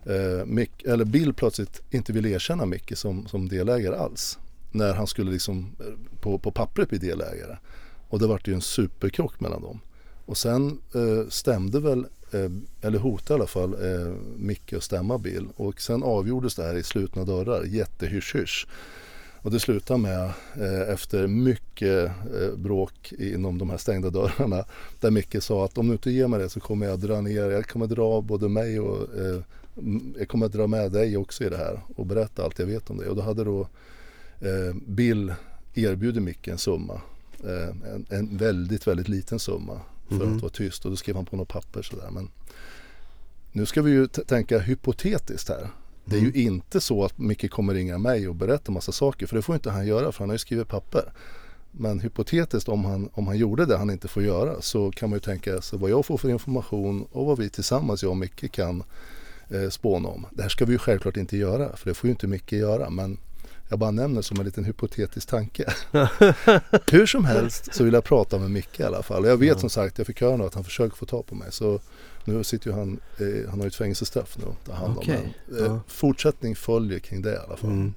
eh, Mick, eller Bill plötsligt inte ville erkänna Micke som, som delägare alls. När han skulle liksom eh, på, på pappret bli delägare. Och det vart ju en superkrock mellan dem. Och sen eh, stämde väl, eh, eller hotade i alla fall, eh, Micke att stämma Bill. Och sen avgjordes det här i slutna dörrar, jättehysch-hysch. Och det slutade med, eh, efter mycket eh, bråk inom de här stängda dörrarna, där Micke sa att om du inte ger mig det så kommer jag dra ner, jag kommer dra både mig och eh, jag kommer dra med dig också i det här och berätta allt jag vet om det. Och då hade då eh, Bill erbjudit Micke en summa, en, en väldigt, väldigt liten summa för Mhm. att vara tyst och då skrev han på något papper sådär. Men nu ska vi ju tänka hypotetiskt här. Det är ju Mm. inte så att Micke kommer ringa mig och berätta massa saker för det får inte han göra för han har ju skrivit papper. Men hypotetiskt om han, om han gjorde det han inte får göra så kan man ju tänka sig vad jag får för information och vad vi tillsammans, jag och Micke kan eh, spåna om. Det här ska vi ju självklart inte göra för det får ju inte Micke göra men jag bara nämner som en liten hypotetisk tanke. Hur som helst så vill jag prata med Micke i alla fall. Och jag vet Ja. som sagt, jag fick höra nu att han försöker få tag på mig. Så nu sitter ju han, eh, han har ju ett fängelsestraff nu att ta hand om. Okej, Men, eh, ja. Fortsättning följer kring det i alla fall. Mm.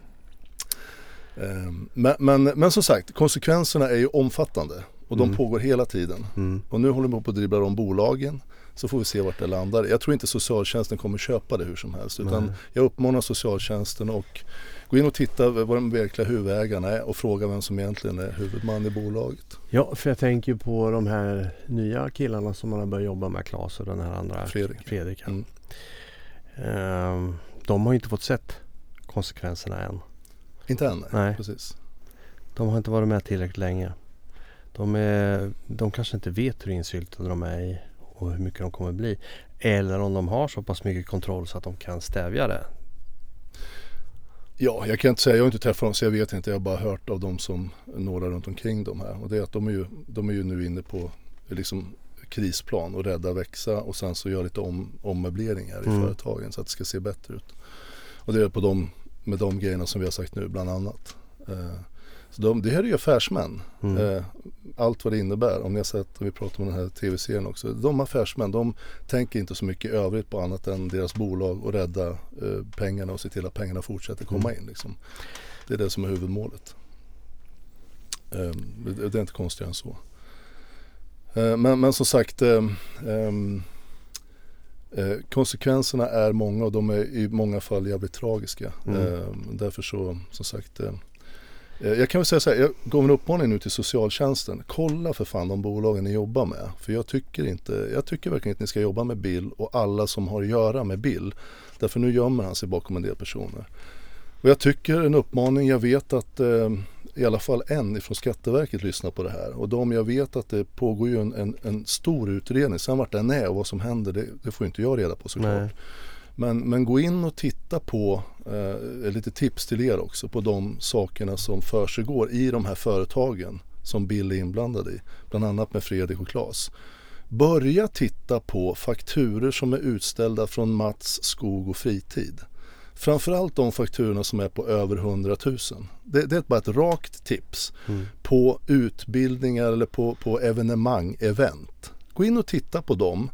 Ehm, Men, men, men som sagt, konsekvenserna är ju omfattande och de Mm. pågår hela tiden. Mm. Och nu håller de på att dribbla om bolagen. Så får vi se vart det landar. Jag tror inte socialtjänsten kommer köpa det hur som helst. Utan Nej. jag uppmanar socialtjänsten och gå in och titta vad de verkliga huvudägarna är och fråga vem som egentligen är huvudman i bolaget. Ja, för jag tänker på de här nya killarna som man har börjat jobba med, Claes och den här andra Fredrik. Fredrik. Mm. Ehm, de har ju inte fått sett konsekvenserna än. Inte än, nej. Nej. Precis. De har inte varit med tillräckligt länge. De, är, de kanske inte vet hur insyltade de är i och hur mycket de kommer bli. Eller om de har så pass mycket kontroll så att de kan stävja det. Ja, jag kan inte säga, jag har inte träffat dem så jag vet inte. Jag har bara hört av dem som några runt omkring dem här. Och det är att de är ju, de är ju nu inne på liksom krisplan och rädda växa och sen så göra lite om, ommöbleringar i Mm. företagen så att det ska se bättre ut. Och det är på dem, med de grejerna som vi har sagt nu bland annat. Eh, så de, det här är ju affärsmän. Mm. Eh, allt vad det innebär. Om ni har sett, vi pratar om den här tv-serien också. De affärsmän, de tänker inte så mycket i övrigt på annat än deras bolag och rädda eh, pengarna och se till att pengarna fortsätter komma in. Liksom. Det är det som är huvudmålet. Eh, det, det är inte konstigare än så. Eh, men, men som sagt, eh, ehm, eh, konsekvenserna är många och de är i många fall jävligt tragiska. Mm. Eh, därför så, som sagt, Eh, Eh, jag kan väl säga så här, jag gav en uppmaning nu till socialtjänsten. Kolla för fan de bolagen ni jobbar med. För jag tycker inte, jag tycker verkligen att ni ska jobba med Bill och alla som har att göra med Bill. Därför nu gömmer han sig bakom en del personer. Och jag tycker en uppmaning, jag vet att eh, i alla fall en ifrån Skatteverket lyssnar på det här. Och de, jag vet att det pågår ju en, en, en stor utredning. Sen vart den är och vad som händer, det, det får inte jag reda på såklart. Nej. Men, men gå in och titta på, eh, lite tips till er också, på de sakerna som försiggår i de här företagen som Bill är inblandad i. Bland annat med Fredrik och Claes. Börja titta på fakturer som är utställda från Mats Skog och Fritid. Framförallt de fakturorna som är på över 100 000. Det, det är bara ett rakt tips Mm. på utbildningar eller på, på evenemang, event. Gå in och titta på dem.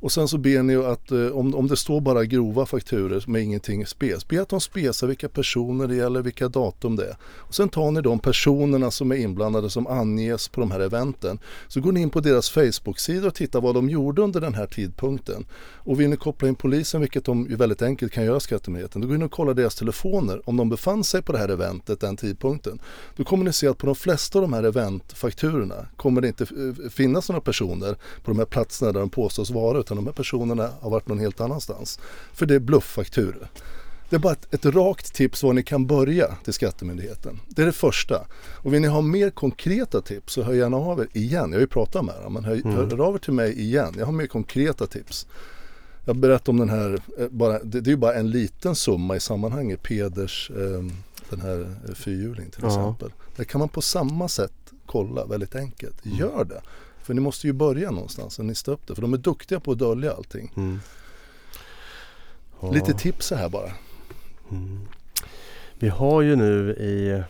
Och sen så ber ni att eh, om, om det står bara grova fakturer med ingenting spes, be att de spesar vilka personer det gäller, vilka datum det är. Och sen tar ni de personerna som är inblandade som anges på de här eventen. Så går ni in på deras Facebook-sida och tittar vad de gjorde under den här tidpunkten. Och vill ni koppla in polisen, vilket de ju väldigt enkelt kan göra Skattemyndigheten, då går ni in och kollar deras telefoner om de befann sig på det här eventet den tidpunkten. Då kommer ni se att på de flesta av de här eventfakturorna kommer det inte eh, finnas några personer på de här platserna där de påstås vara utan de här personerna har varit någon helt annanstans. För det är blufffakturor. Det är bara ett, ett rakt tips var ni kan börja till Skattemyndigheten. Det är det första. Och vill ni ha mer konkreta tips så hör gärna av er igen. Jag har ju pratat med er men hör, Mm. hör av er till mig igen. Jag har mer konkreta tips. Jag berättade om den här, eh, bara, det, det är ju bara en liten summa i sammanhanget, Peders, eh, den här eh, fyrhjuling till Ja. exempel. Där kan man på samma sätt kolla väldigt enkelt. Mm. Gör det. För ni måste ju börja någonstans och nysta upp det. För de är duktiga på att dölja allting. Mm. Ja. Lite tips så här bara. Mm. Vi har ju nu i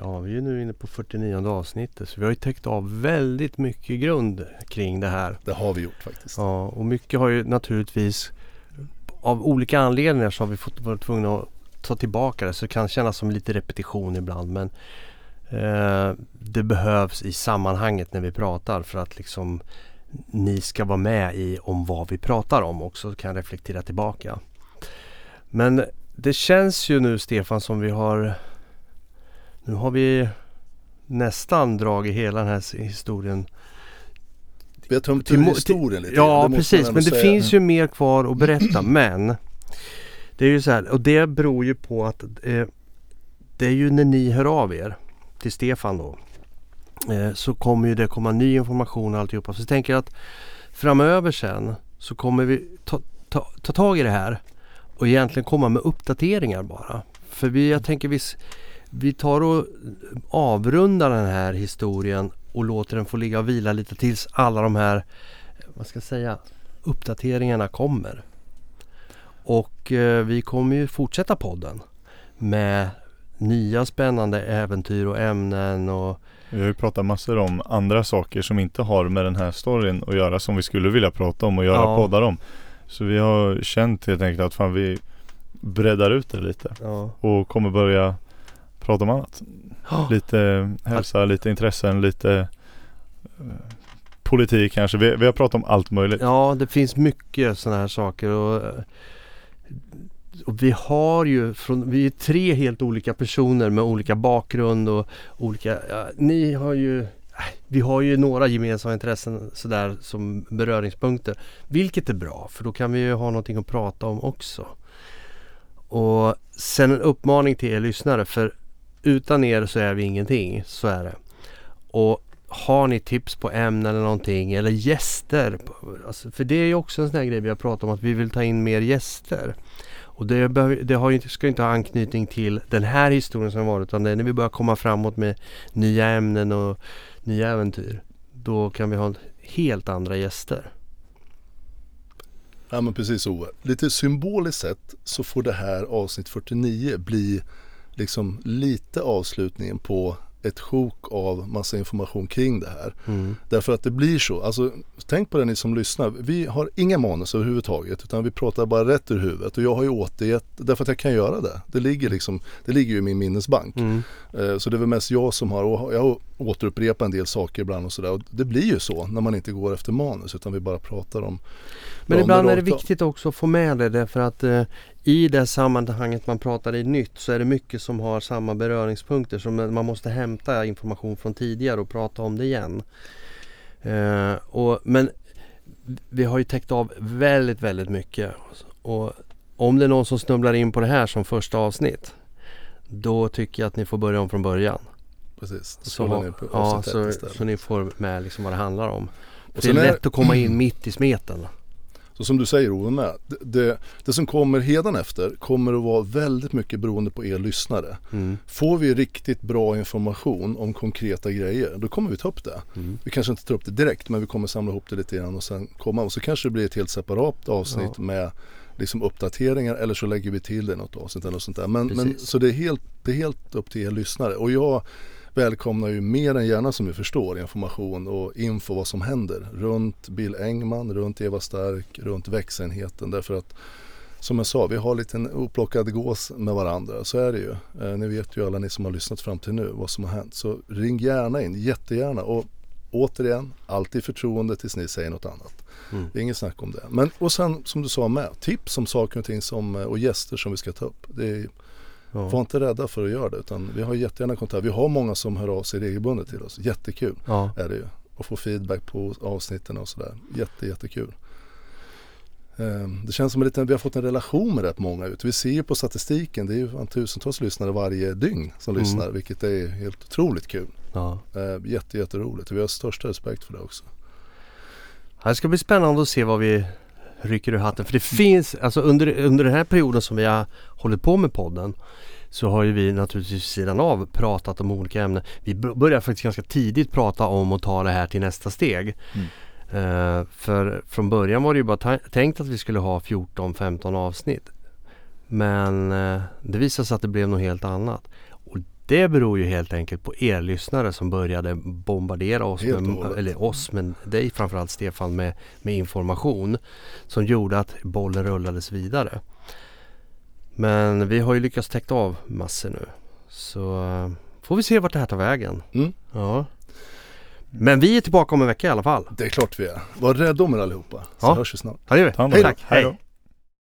Ja, vi är nu inne på 49 avsnittet så vi har ju täckt av väldigt mycket grund kring det här. Det har vi gjort faktiskt. Ja, och mycket har ju naturligtvis av olika anledningar så har vi fått varit tvungna att ta tillbaka det så det kan kännas som lite repetition ibland men det behövs i sammanhanget när vi pratar för att liksom ni ska vara med i om vad vi pratar om och så kan reflektera tillbaka. Men det känns ju nu Stefan som vi har Nu har vi nästan dragit hela den här historien Vi har tömt Till historien lite. Ja precis men det säga. finns ju mer kvar att berätta men Det är ju så här och det beror ju på att eh, Det är ju när ni hör av er till Stefan då. Eh, Så kommer ju det komma ny information och alltihopa. Så jag tänker att Framöver sen så kommer vi ta, ta, ta tag i det här Och egentligen komma med uppdateringar bara. För vi, jag tänker vi, vi tar och avrundar den här historien och låter den få ligga och vila lite tills alla de här vad ska jag säga, uppdateringarna kommer. Och eh, vi kommer ju fortsätta podden med nya spännande äventyr och ämnen och Vi har ju pratat massor om andra saker som inte har med den här storyn att göra som vi skulle vilja prata om och göra Ja. poddar om. Så vi har känt helt enkelt att fan vi breddar ut det lite ja. och kommer börja prata om annat. Lite hälsa, lite intressen, lite eh, politik kanske. Vi, vi har pratat om allt möjligt. Ja, det finns mycket sådana här saker och, eh, och vi har ju från, vi är tre helt olika personer med olika bakgrund och olika, ja, ni har ju äh, vi har ju några gemensamma intressen sådär som beröringspunkter. Vilket är bra för då kan vi ju ha någonting att prata om också. Och sen en uppmaning till er lyssnare för utan er så är vi ingenting. Så är det. Och har ni tips på ämnen eller någonting eller gäster. Alltså, för det är ju också en sån här grej vi har pratat om att vi vill ta in mer gäster. Och det, behöver, det har ju, inte- ska inte ha anknytning till den här historien som varit utan det är när vi börjar komma framåt med nya ämnen och nya äventyr. Då kan vi ha helt andra gäster. Ja men precis Ove. Lite symboliskt sett så får det här avsnitt 49 bli liksom lite avslutningen på ett sjok av massa information kring det här. Mm. Därför att det blir så. Alltså, tänk på det ni som lyssnar. Vi har inga manus överhuvudtaget utan vi pratar bara rätt ur huvudet. Och jag har ju återgett, därför att jag kan göra det. Det ligger, liksom, det ligger ju i min minnesbank. Mm. Eh, Så det är väl mest jag som har, jag har återupprepat en del saker ibland och sådär. Det blir ju så när man inte går efter manus utan vi bara pratar om Men ibland är det viktigt också att få med det därför att eh, i det sammanhanget man pratar i nytt så är det mycket som har samma beröringspunkter som man måste hämta information från tidigare och prata om det igen. Eh, och, men vi har ju täckt av väldigt, väldigt mycket. Och om det är någon som snubblar in på det här som första avsnitt då tycker jag att ni får börja om från början. Precis, Så, scrollar ner på ja, så, så ni får med liksom vad det handlar om. Och det är är- lätt att komma in mitt i smeten. Så som du säger Ove med, det, det, det som kommer efter kommer att vara väldigt mycket beroende på er lyssnare. Mm. Får vi riktigt bra information om konkreta grejer, då kommer vi ta upp det. Mm. Vi kanske inte tar upp det direkt men vi kommer samla ihop det lite grann och sen komma och så kanske det blir ett helt separat avsnitt Ja. med liksom uppdateringar eller så lägger vi till det något avsnitt eller något sånt där. Men, men, så det är, helt, det är helt upp till er lyssnare och jag välkomnar ju mer än gärna som ni förstår information och info vad som händer runt Bill Engman, runt Eva Stark, runt växenheten därför att som jag sa, vi har lite en upplockad gås med varandra. Så är det ju. Eh, ni vet ju alla ni som har lyssnat fram till nu vad som har hänt. Så ring gärna in, jättegärna. Och återigen, alltid förtroende tills ni säger något annat. Mm. Det är inget snack om det. Men, och sen som du sa med, tips om saker och ting som, eh, och gäster som vi ska ta upp. Det är, Ja. var inte rädda för att göra det. Utan vi har jättegärna kontakt. Vi har många som hör av sig regelbundet till oss. Jättekul Ja. är det ju. Och få feedback på avsnitten och sådär. Jätte, jättekul. Ehm, Det känns som liten, vi har fått en relation med rätt många ut. Vi ser ju på statistiken, det är ju tusentals lyssnare varje dygn som Mm. lyssnar. Vilket är helt otroligt kul. Ja. Ehm, Jätte, jätteroligt och vi har största respekt för det också. Det ska bli spännande att se vad vi rycker ur hatten. För det finns, alltså under, under den här perioden som vi har hållit på med podden så har ju vi naturligtvis sidan av pratat om olika ämnen. Vi började faktiskt ganska tidigt prata om att ta det här till nästa steg. Mm. Eh, för från början var det ju bara tänkt att vi skulle ha 14-15 avsnitt. Men eh, det visade sig att det blev något helt annat. Det beror ju helt enkelt på er lyssnare som började bombardera oss, Helt med, hållet. eller oss, men dig framförallt Stefan med, med information som gjorde att bollen rullades vidare. Men vi har ju lyckats täcka av massor nu. Så eh, får vi se vart det här tar vägen. Mm. Ja. Men vi är tillbaka om en vecka i alla fall. Det är klart vi är. Var rädda om er allihopa. Så Ja. hörs vi snart. Ja, det gör vi. Om er. Tack. Hej då.